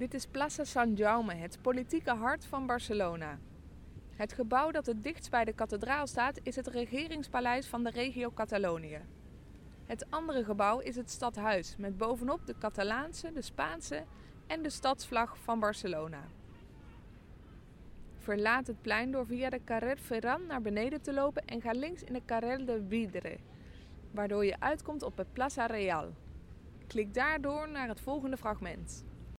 Dit is Plaza San Jaume, het politieke hart van Barcelona. Het gebouw dat het dichtst bij de kathedraal staat is het regeringspaleis van de regio Catalonië. Het andere gebouw is het stadhuis met bovenop de Catalaanse, de Spaanse en de stadsvlag van Barcelona. Verlaat het plein door via de Carrer Ferran naar beneden te lopen en ga links in de Carrer de Vidre, waardoor je uitkomt op het Plaza Real. Klik daardoor naar het volgende fragment.